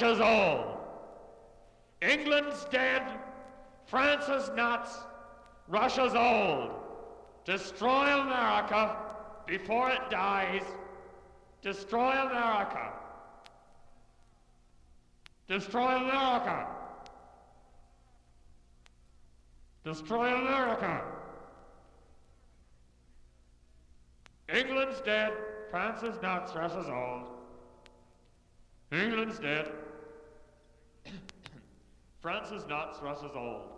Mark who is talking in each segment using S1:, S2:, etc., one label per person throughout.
S1: Russia's old. England's dead. France is not. Russia's old. Destroy America before it dies. Destroy America. Destroy America. Destroy America. England's dead. France is not. Russia's old. England's dead. France is not. Russia's old.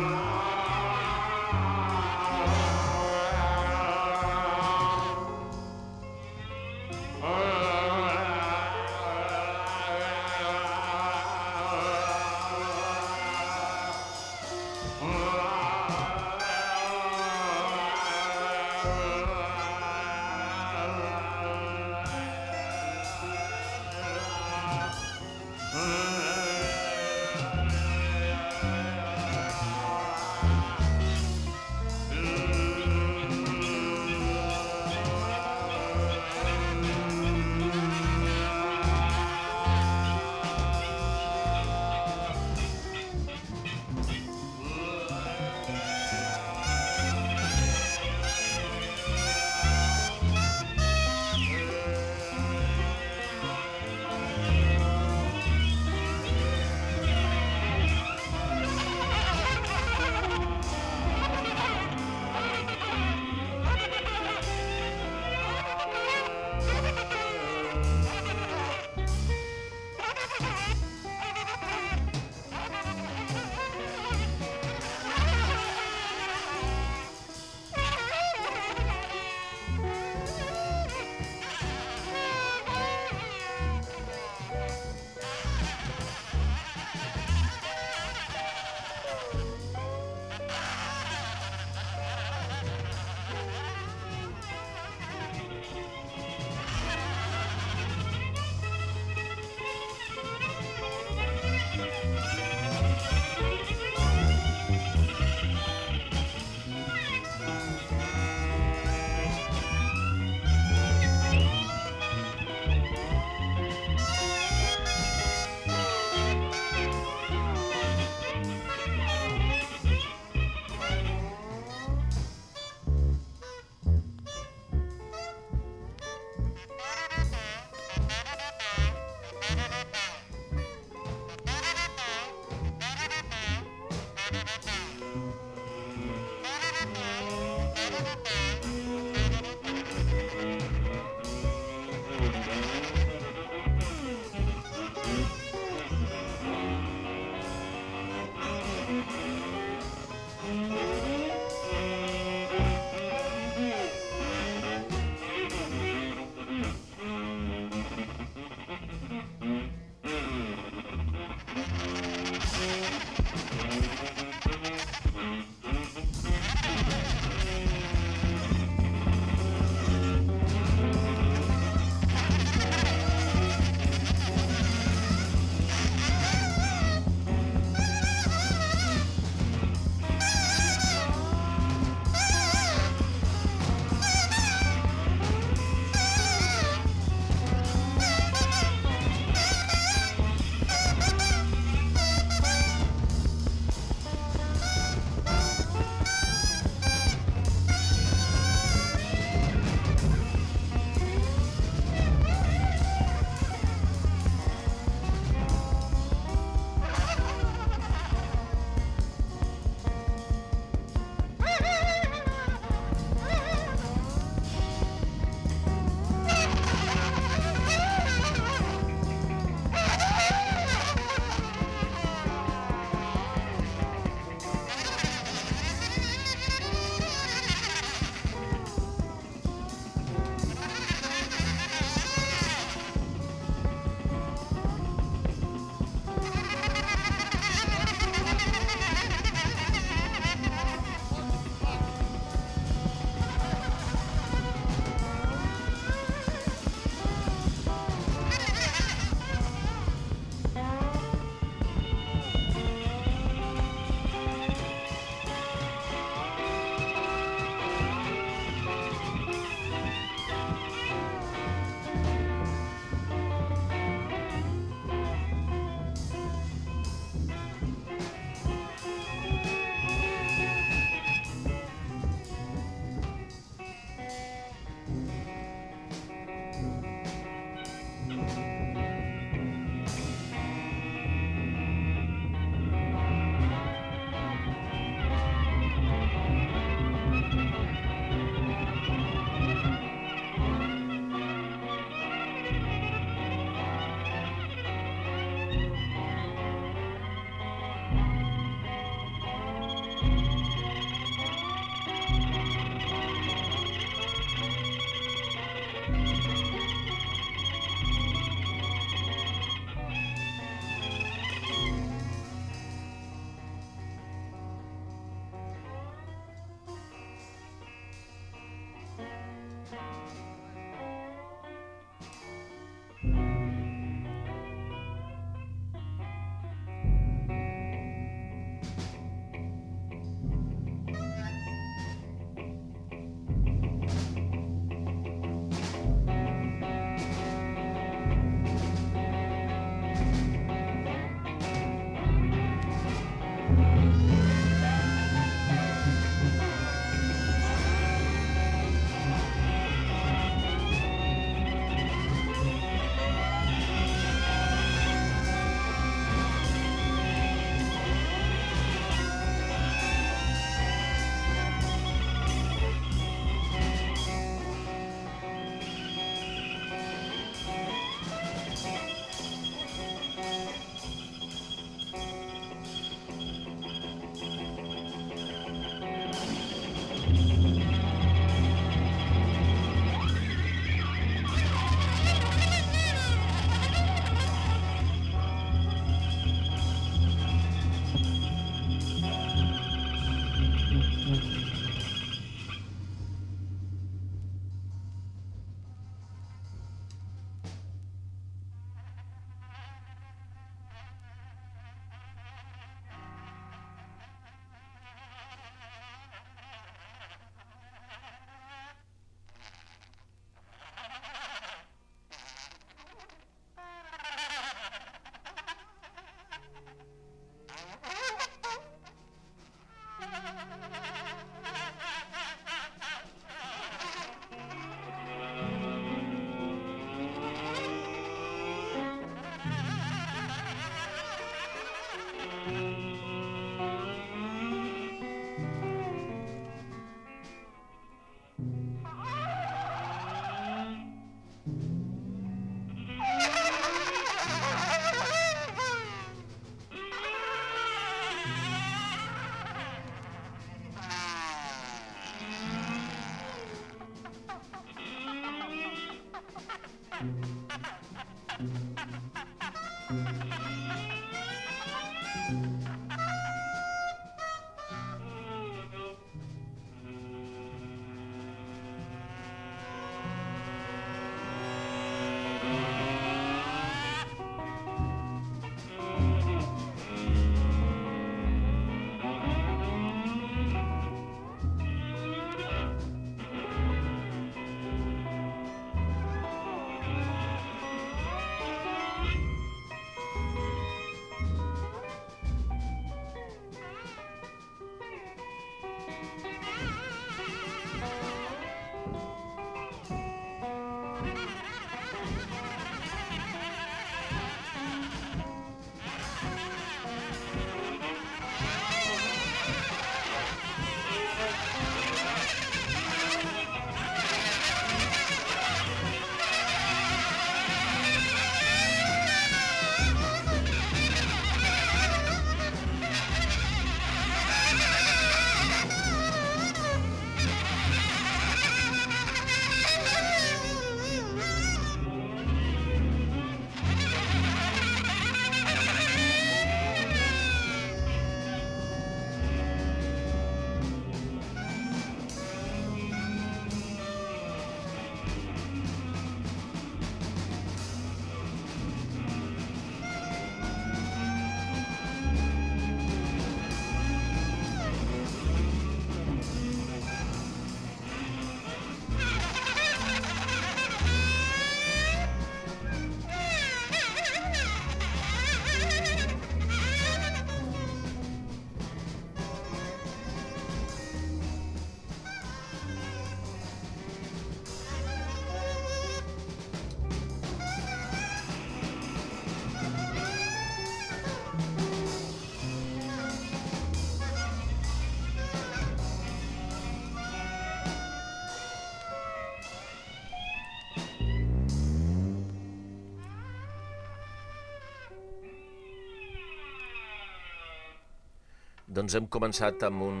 S2: Doncs hem començat amb un,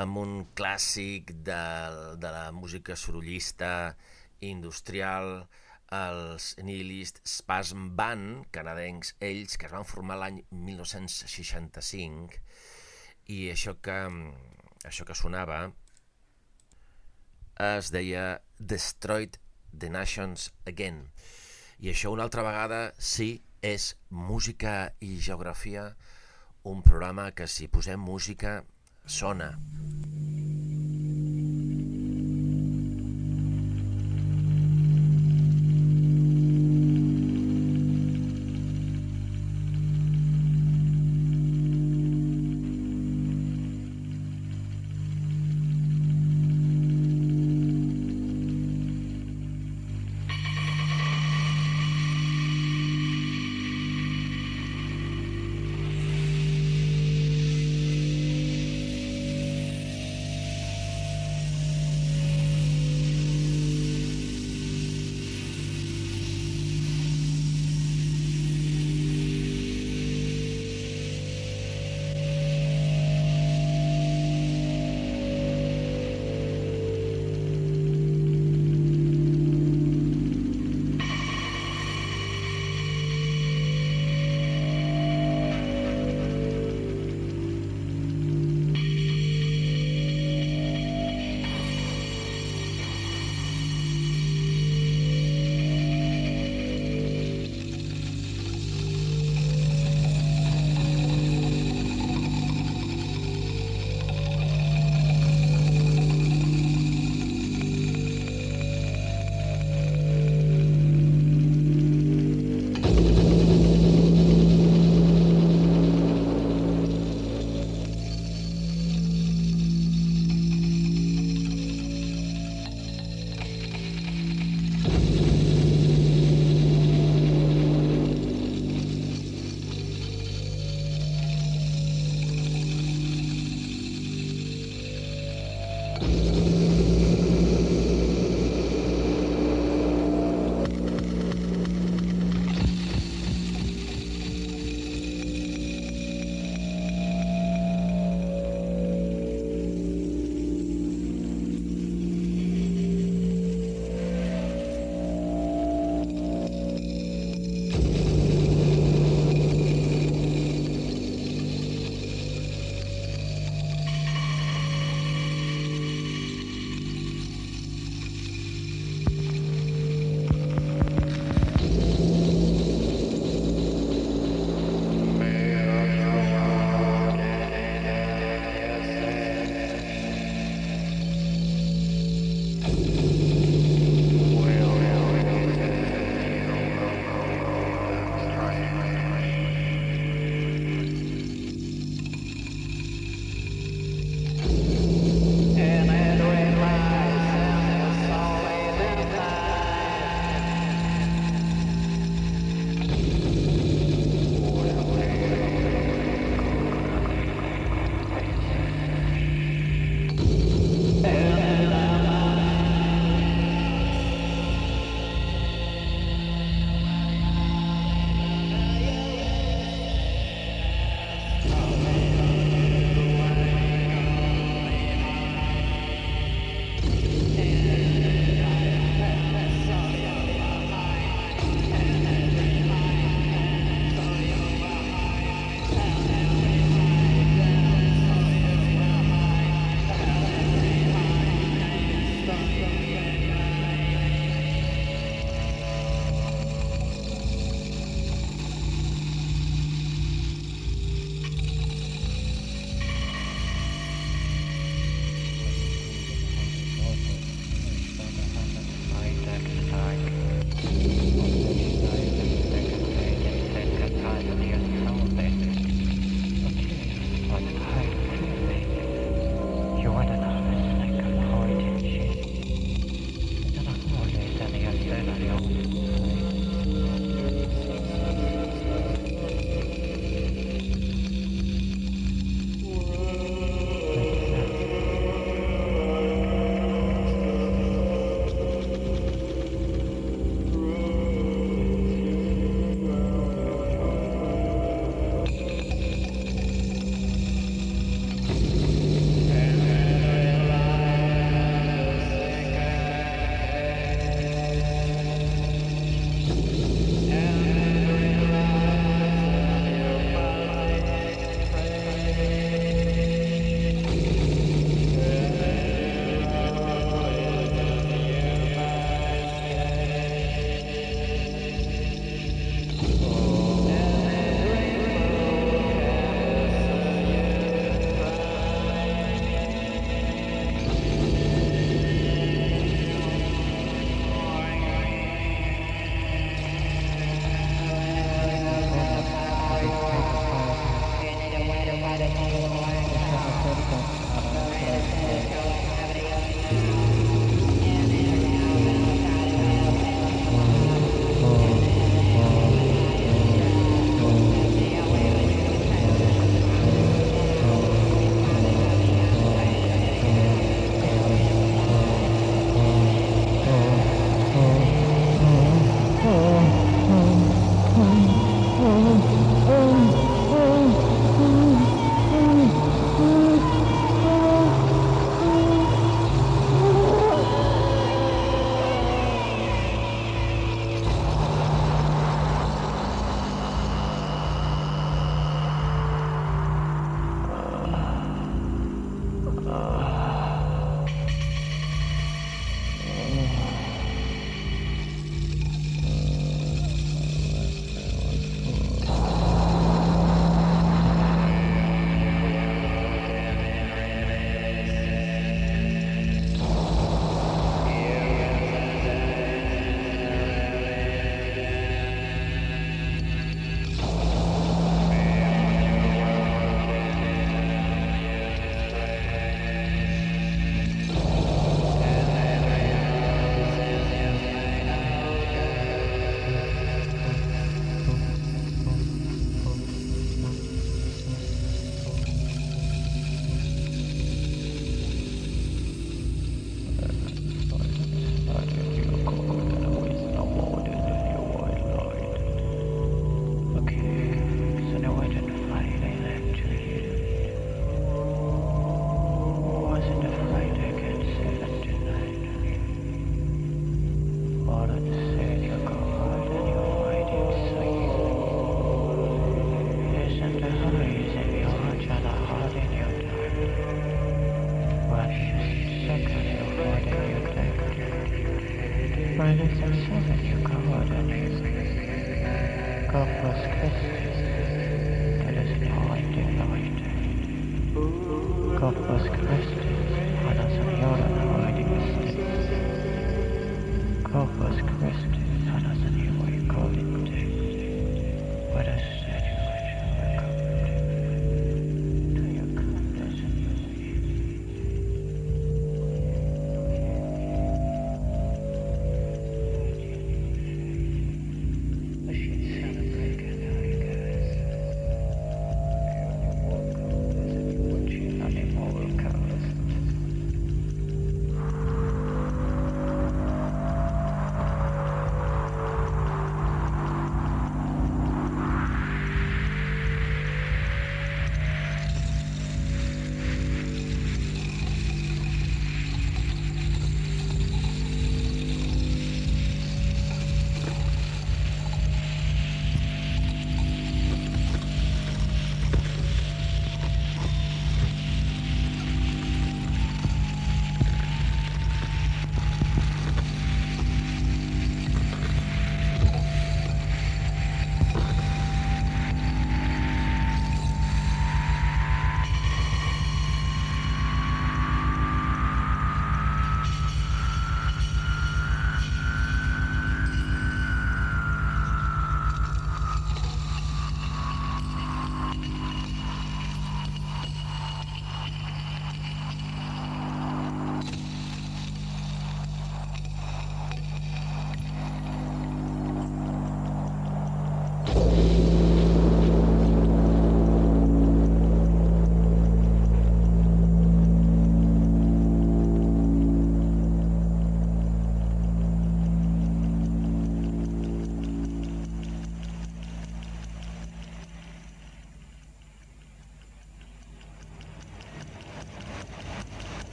S2: amb un clàssic de, de la música sorollista industrial, els Nihilist Spasm Band, canadencs ells, que es van formar l'any 1965, i això que, això que sonava es deia Destroyed the Nations Again. I això una altra vegada sí és música i geografia un programa que si posem música sona.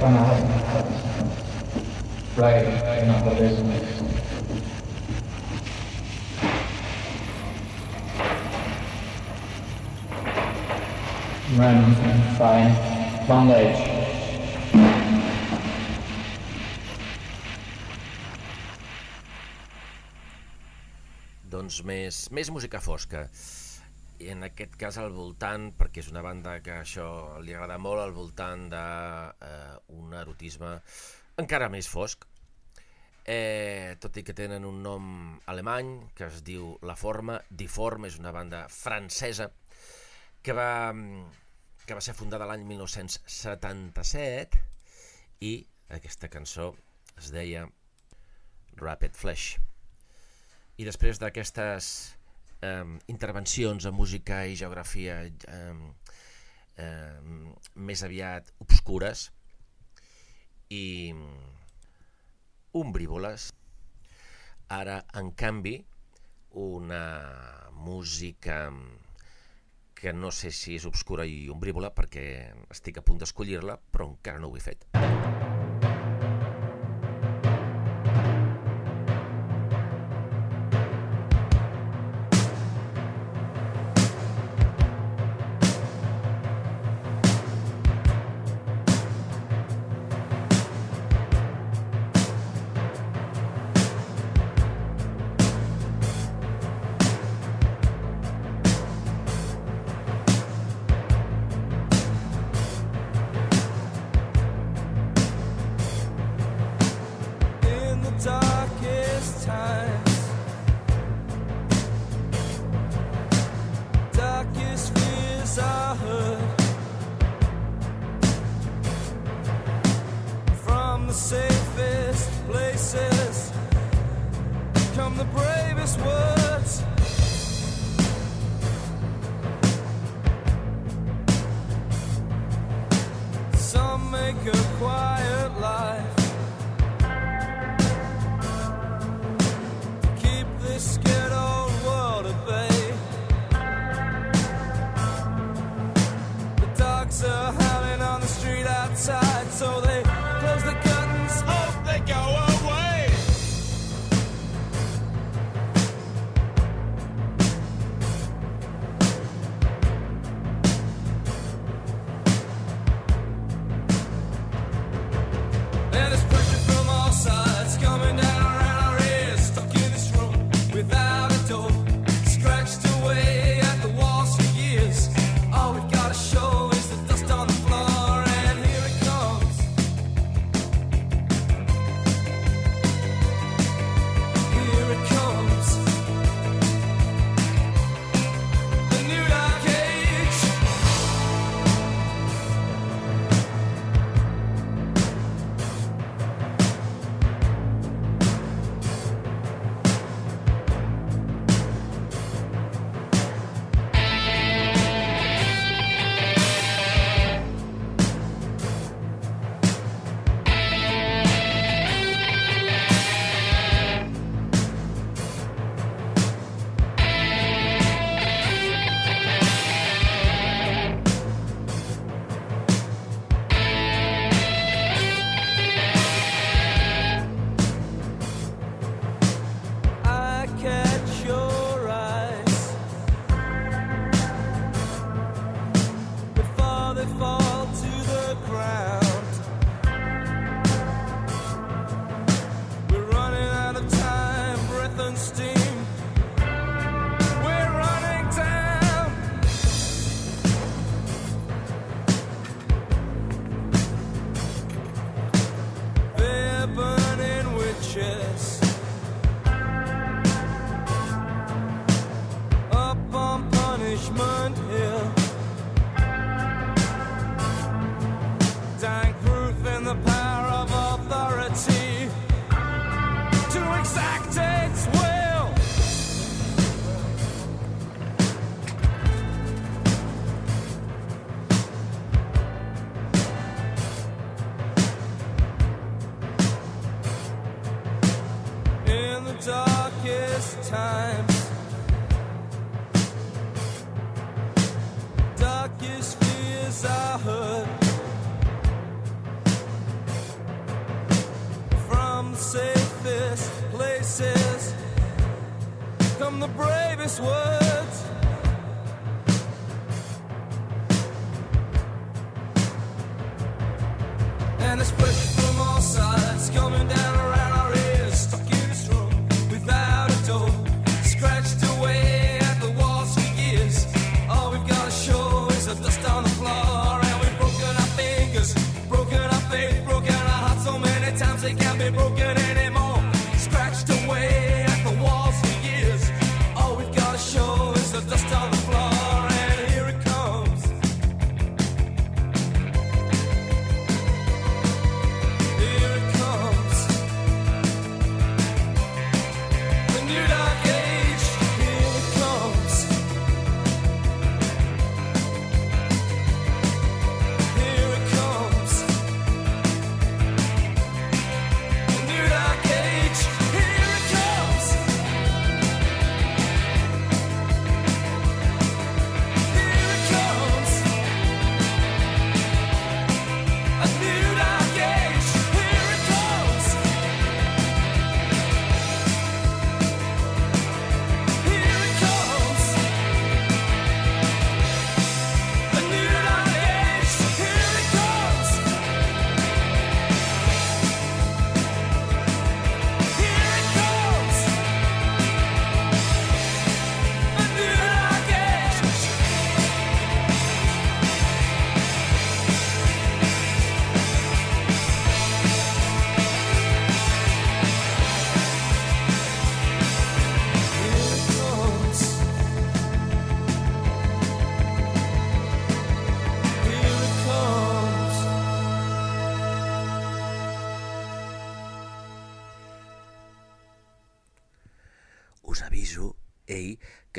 S3: If
S4: I'm not Right, in the business. Run, fine. Long ledge.
S2: Doncs més, més música fosca. I en aquest cas al voltant, perquè és una banda que això li agrada molt, al voltant d'un eh, erotisme encara més fosc. Eh, tot i que tenen un nom alemany que es diu La Forma, Diforme, és una banda francesa que va, que va ser fundada l'any 1977 i aquesta cançó es deia Rapid Flash. I després d'aquestes eh, intervencions en música i geografia eh, eh, més aviat obscures i ombrívoles, ara, en canvi, una música que no sé si és obscura i ombrívola perquè estic a punt d'escollir-la, però encara no ho he fet.
S5: this world.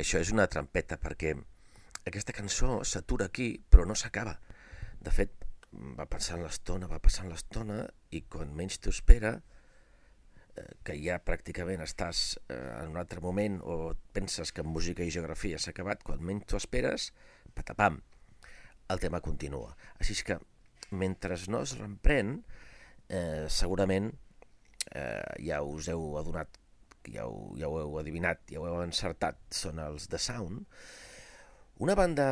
S2: Que això és una trampeta, perquè aquesta cançó s'atura aquí, però no s'acaba. De fet, va passant l'estona, va passant l'estona, i quan menys t'ho espera, eh, que ja pràcticament estàs eh, en un altre moment o penses que en música i geografia s'ha acabat, quan menys t'ho esperes, patapam, el tema continua. Així que, mentre no es reprèn, eh, segurament eh, ja us heu adonat, ja ho, ja ho heu adivinat, ja ho heu encertat, són els The Sound, una banda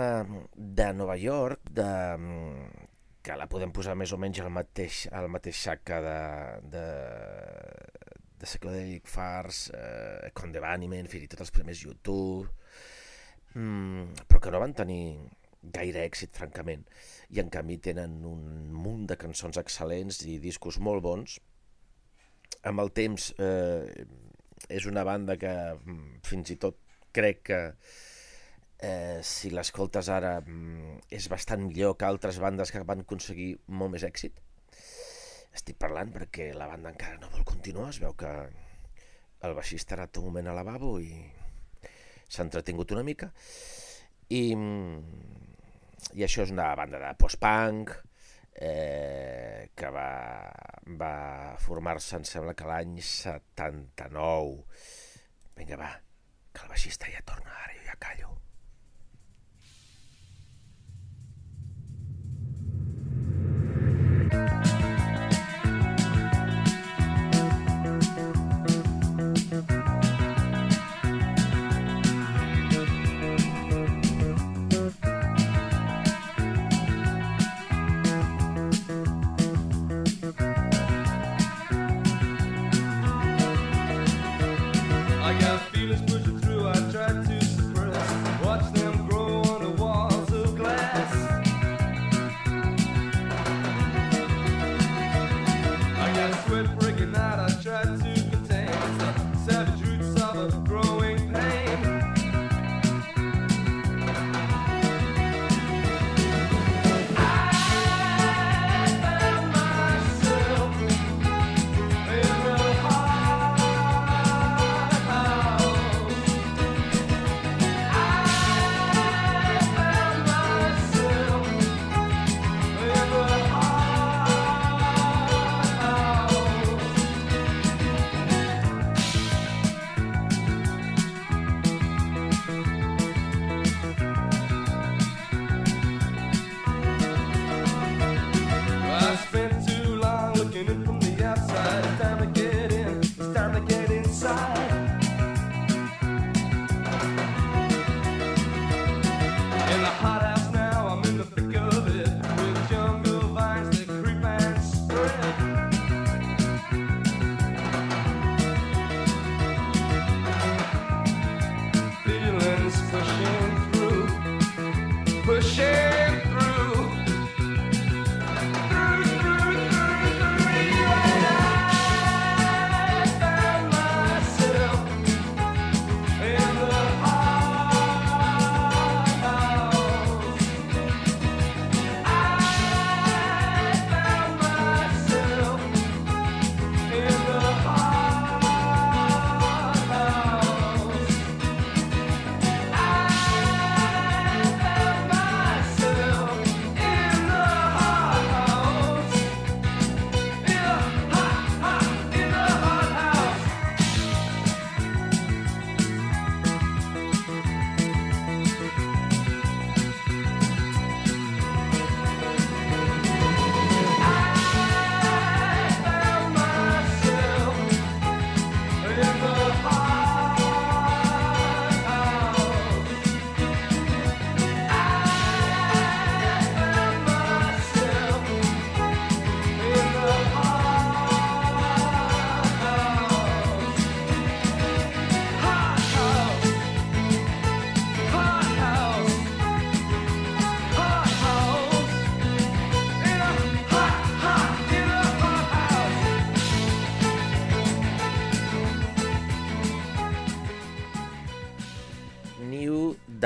S2: de Nova York de, que la podem posar més o menys al mateix, al mateix sac que de, de, de Psychedelic Fars, eh, Conde Baniment, fins i tot els primers YouTube, mm, però que no van tenir gaire èxit, francament, i en canvi tenen un munt de cançons excel·lents i discos molt bons. Amb el temps eh, és una banda que mm, fins i tot crec que eh, si l'escoltes ara mm, és bastant millor que altres bandes que van aconseguir molt més èxit. Estic parlant perquè la banda encara no vol continuar, es veu que el baixista ha anat un moment al lavabo i s'ha entretingut una mica. I, mm, i això és una banda de post-punk eh, que va, va formar-se, em sembla que l'any 79. Vinga, va, que el baixista ja torna, ara jo ja callo.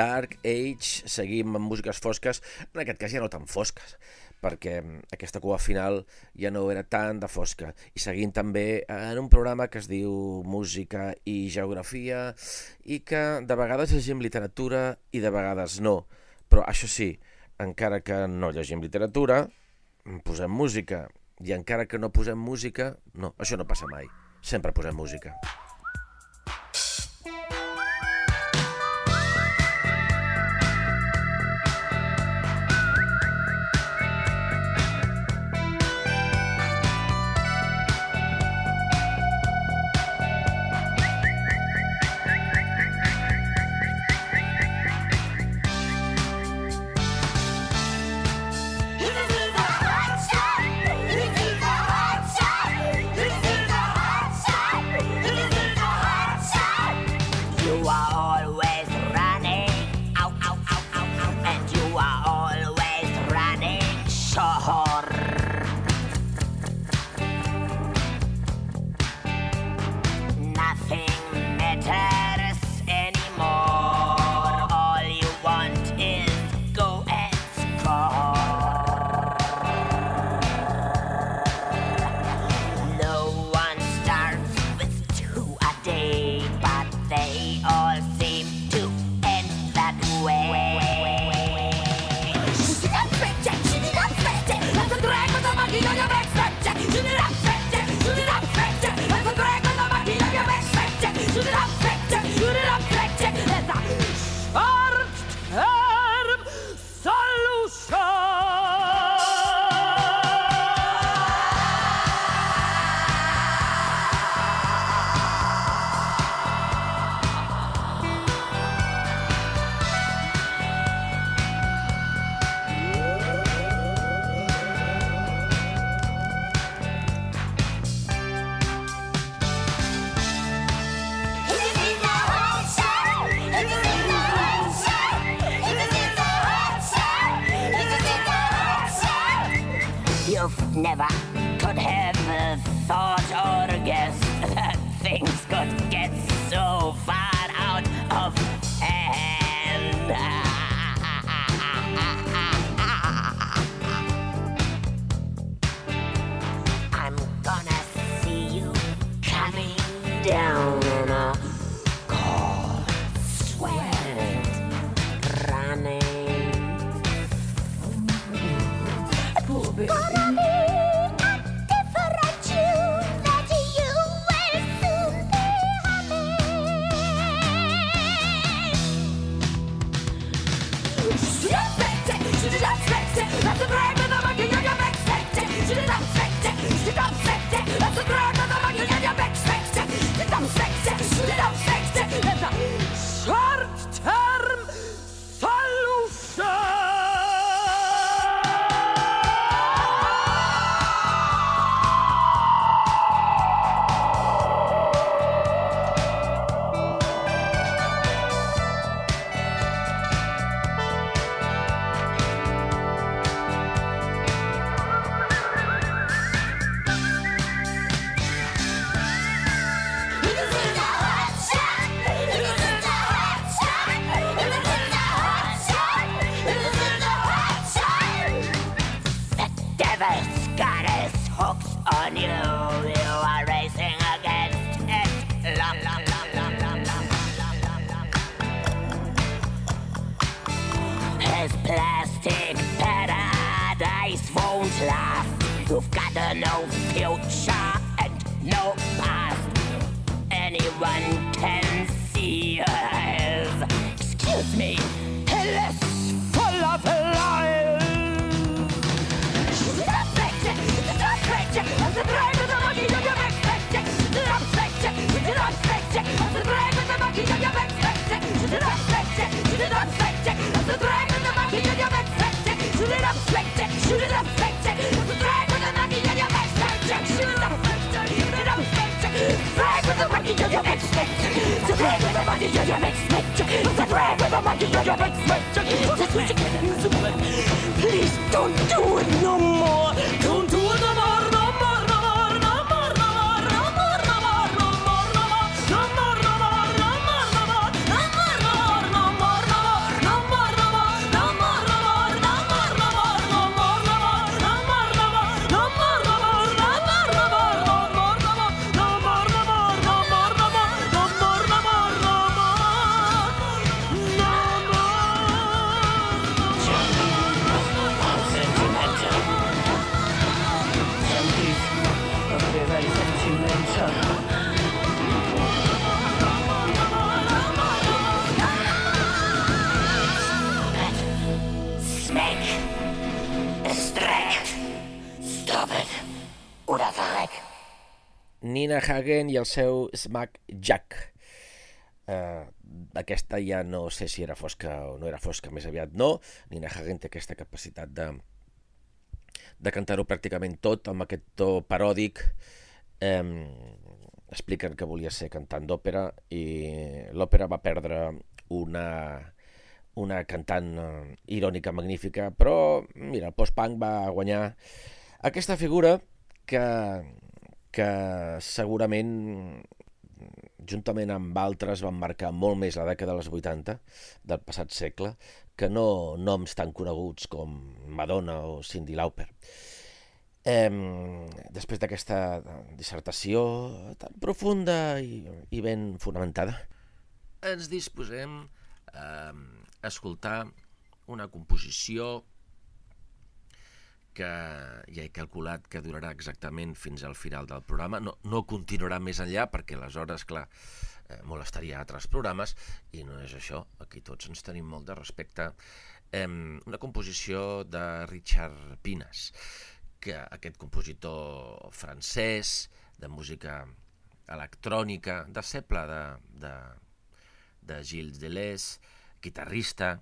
S6: Dark Age, seguim amb músiques fosques, en aquest cas ja no tan fosques, perquè mm, aquesta cua final ja no era tan de fosca. I seguim també en un programa que es diu Música i Geografia i que de vegades llegim literatura i de vegades no. Però això sí, encara que no llegim literatura, mm, posem música. I encara que no posem música, no, això no passa mai. Sempre posem. Música
S2: Hagen i el seu Smack Jack. Uh, aquesta ja no sé si era fosca o no era fosca, més aviat no. Nina Hagen té aquesta capacitat de, de cantar-ho pràcticament tot amb aquest to paròdic. Um, expliquen que volia ser cantant d'òpera i l'òpera va perdre una, una cantant eh, irònica magnífica, però mira, el post-punk va guanyar aquesta figura que, que segurament juntament amb altres van marcar molt més la dècada dels 80 del passat segle que no noms tan coneguts com Madonna o Cyndi Lauper. Eh, després d'aquesta dissertació tan profunda i, i ben fonamentada, ens disposem a escoltar una composició que ja he calculat que durarà exactament fins al final del programa. No, no continuarà més enllà perquè aleshores, clar, eh, molestaria altres programes i no és això. Aquí tots ens tenim molt de respecte. Eh, una composició de Richard Pines, que aquest compositor francès de música electrònica, de seble de, de, de Gilles Deleuze, guitarrista,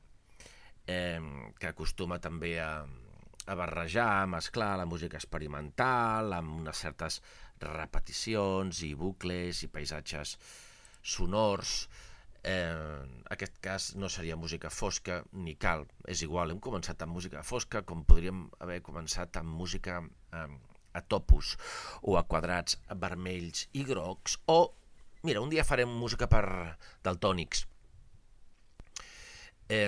S2: eh, que acostuma també a, a barrejar, a mesclar la música experimental amb unes certes repeticions i bucles i paisatges sonors. Eh, en aquest cas no seria música fosca ni cal, és igual, hem començat amb música fosca com podríem haver començat amb música eh, a topos o a quadrats vermells i grocs o, mira, un dia farem música per daltònics Eh,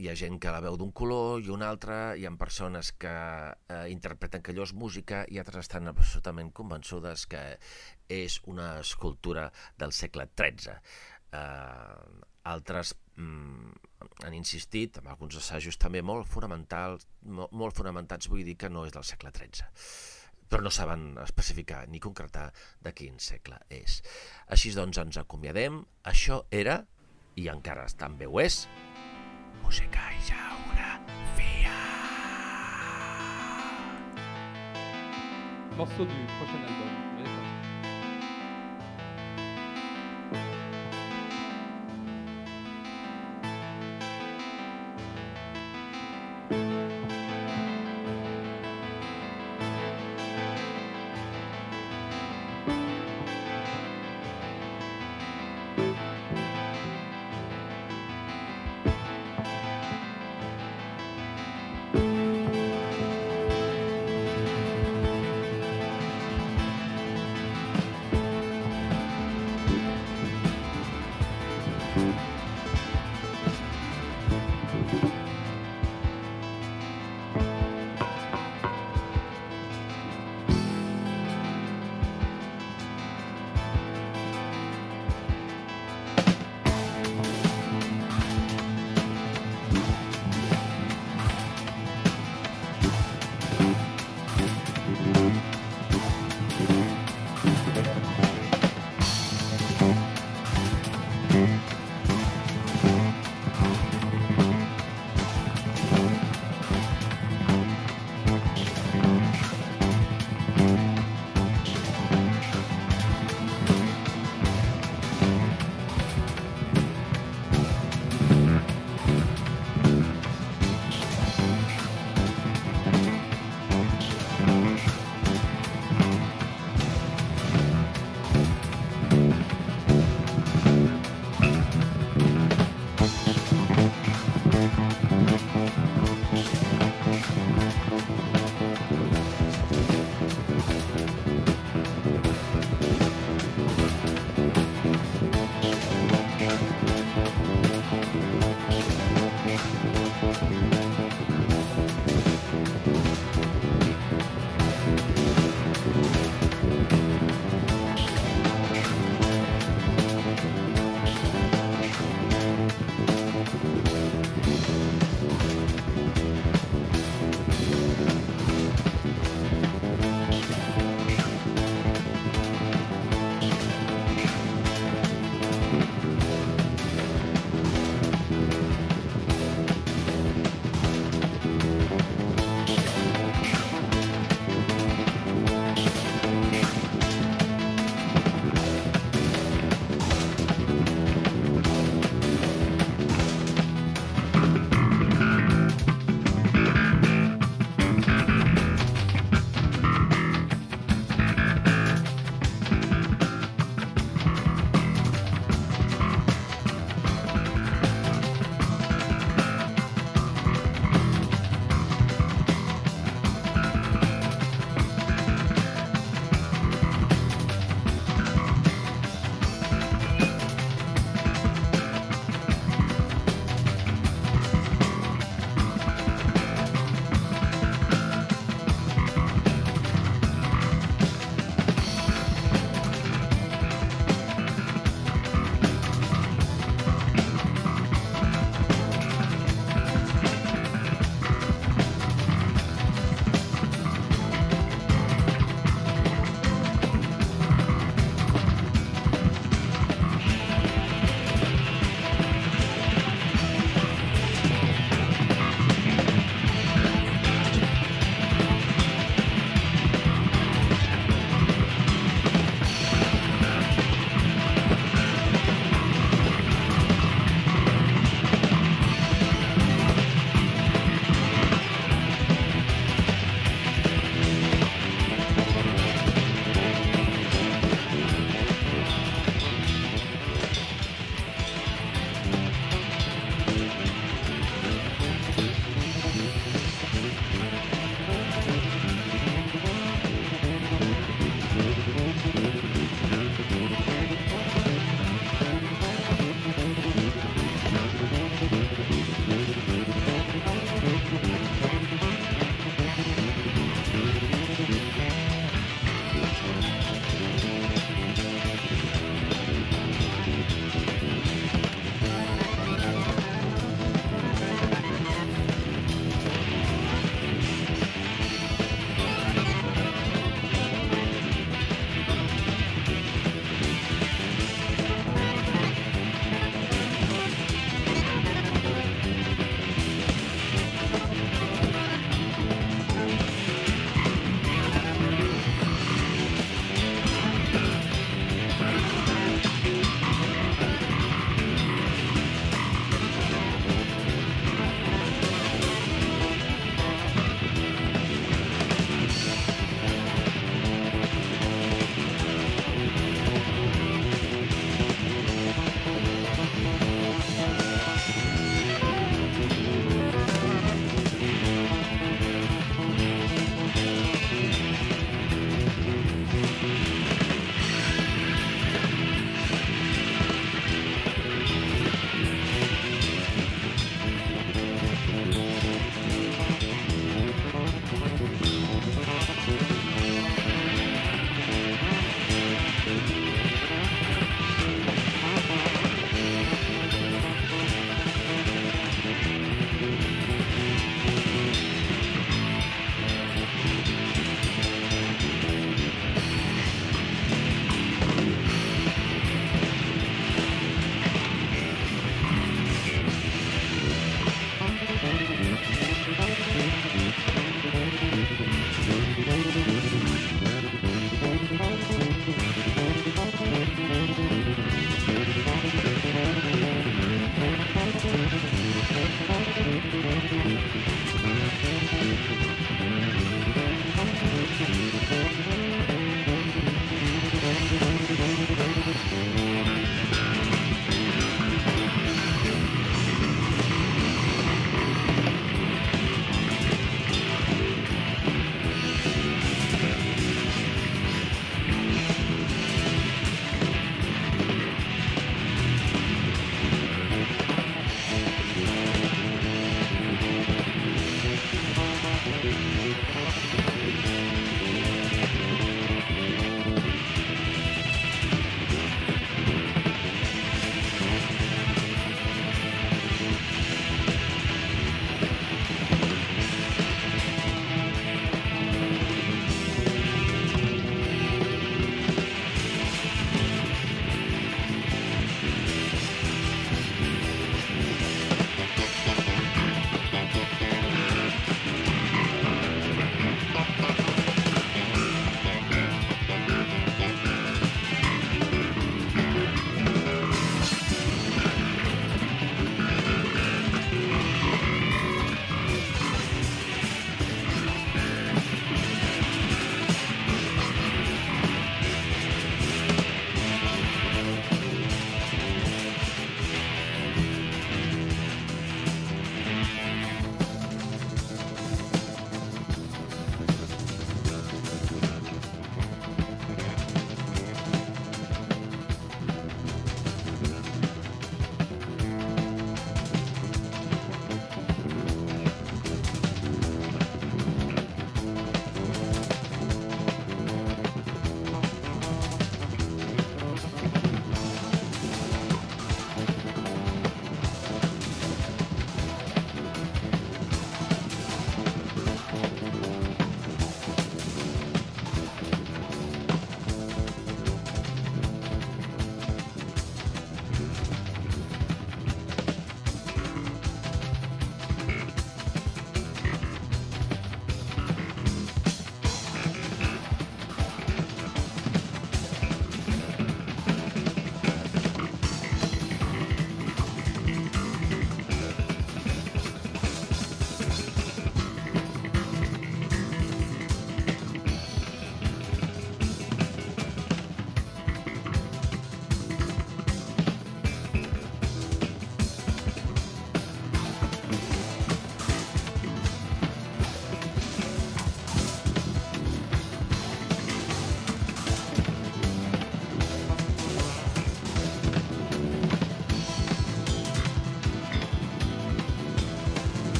S2: hi ha gent que la veu d'un color i un altre, hi ha persones que eh, interpreten que allò és música i altres estan absolutament convençudes que és una escultura del segle XIII. Eh, altres mm, han insistit, amb alguns assajos també molt fonamentals, molt, molt fonamentats, vull dir que no és del segle XIII però no saben especificar ni concretar de quin segle és. Així doncs ens acomiadem. Això era, i encara també ho és, música i geografia.
S7: Morceau du prochain album.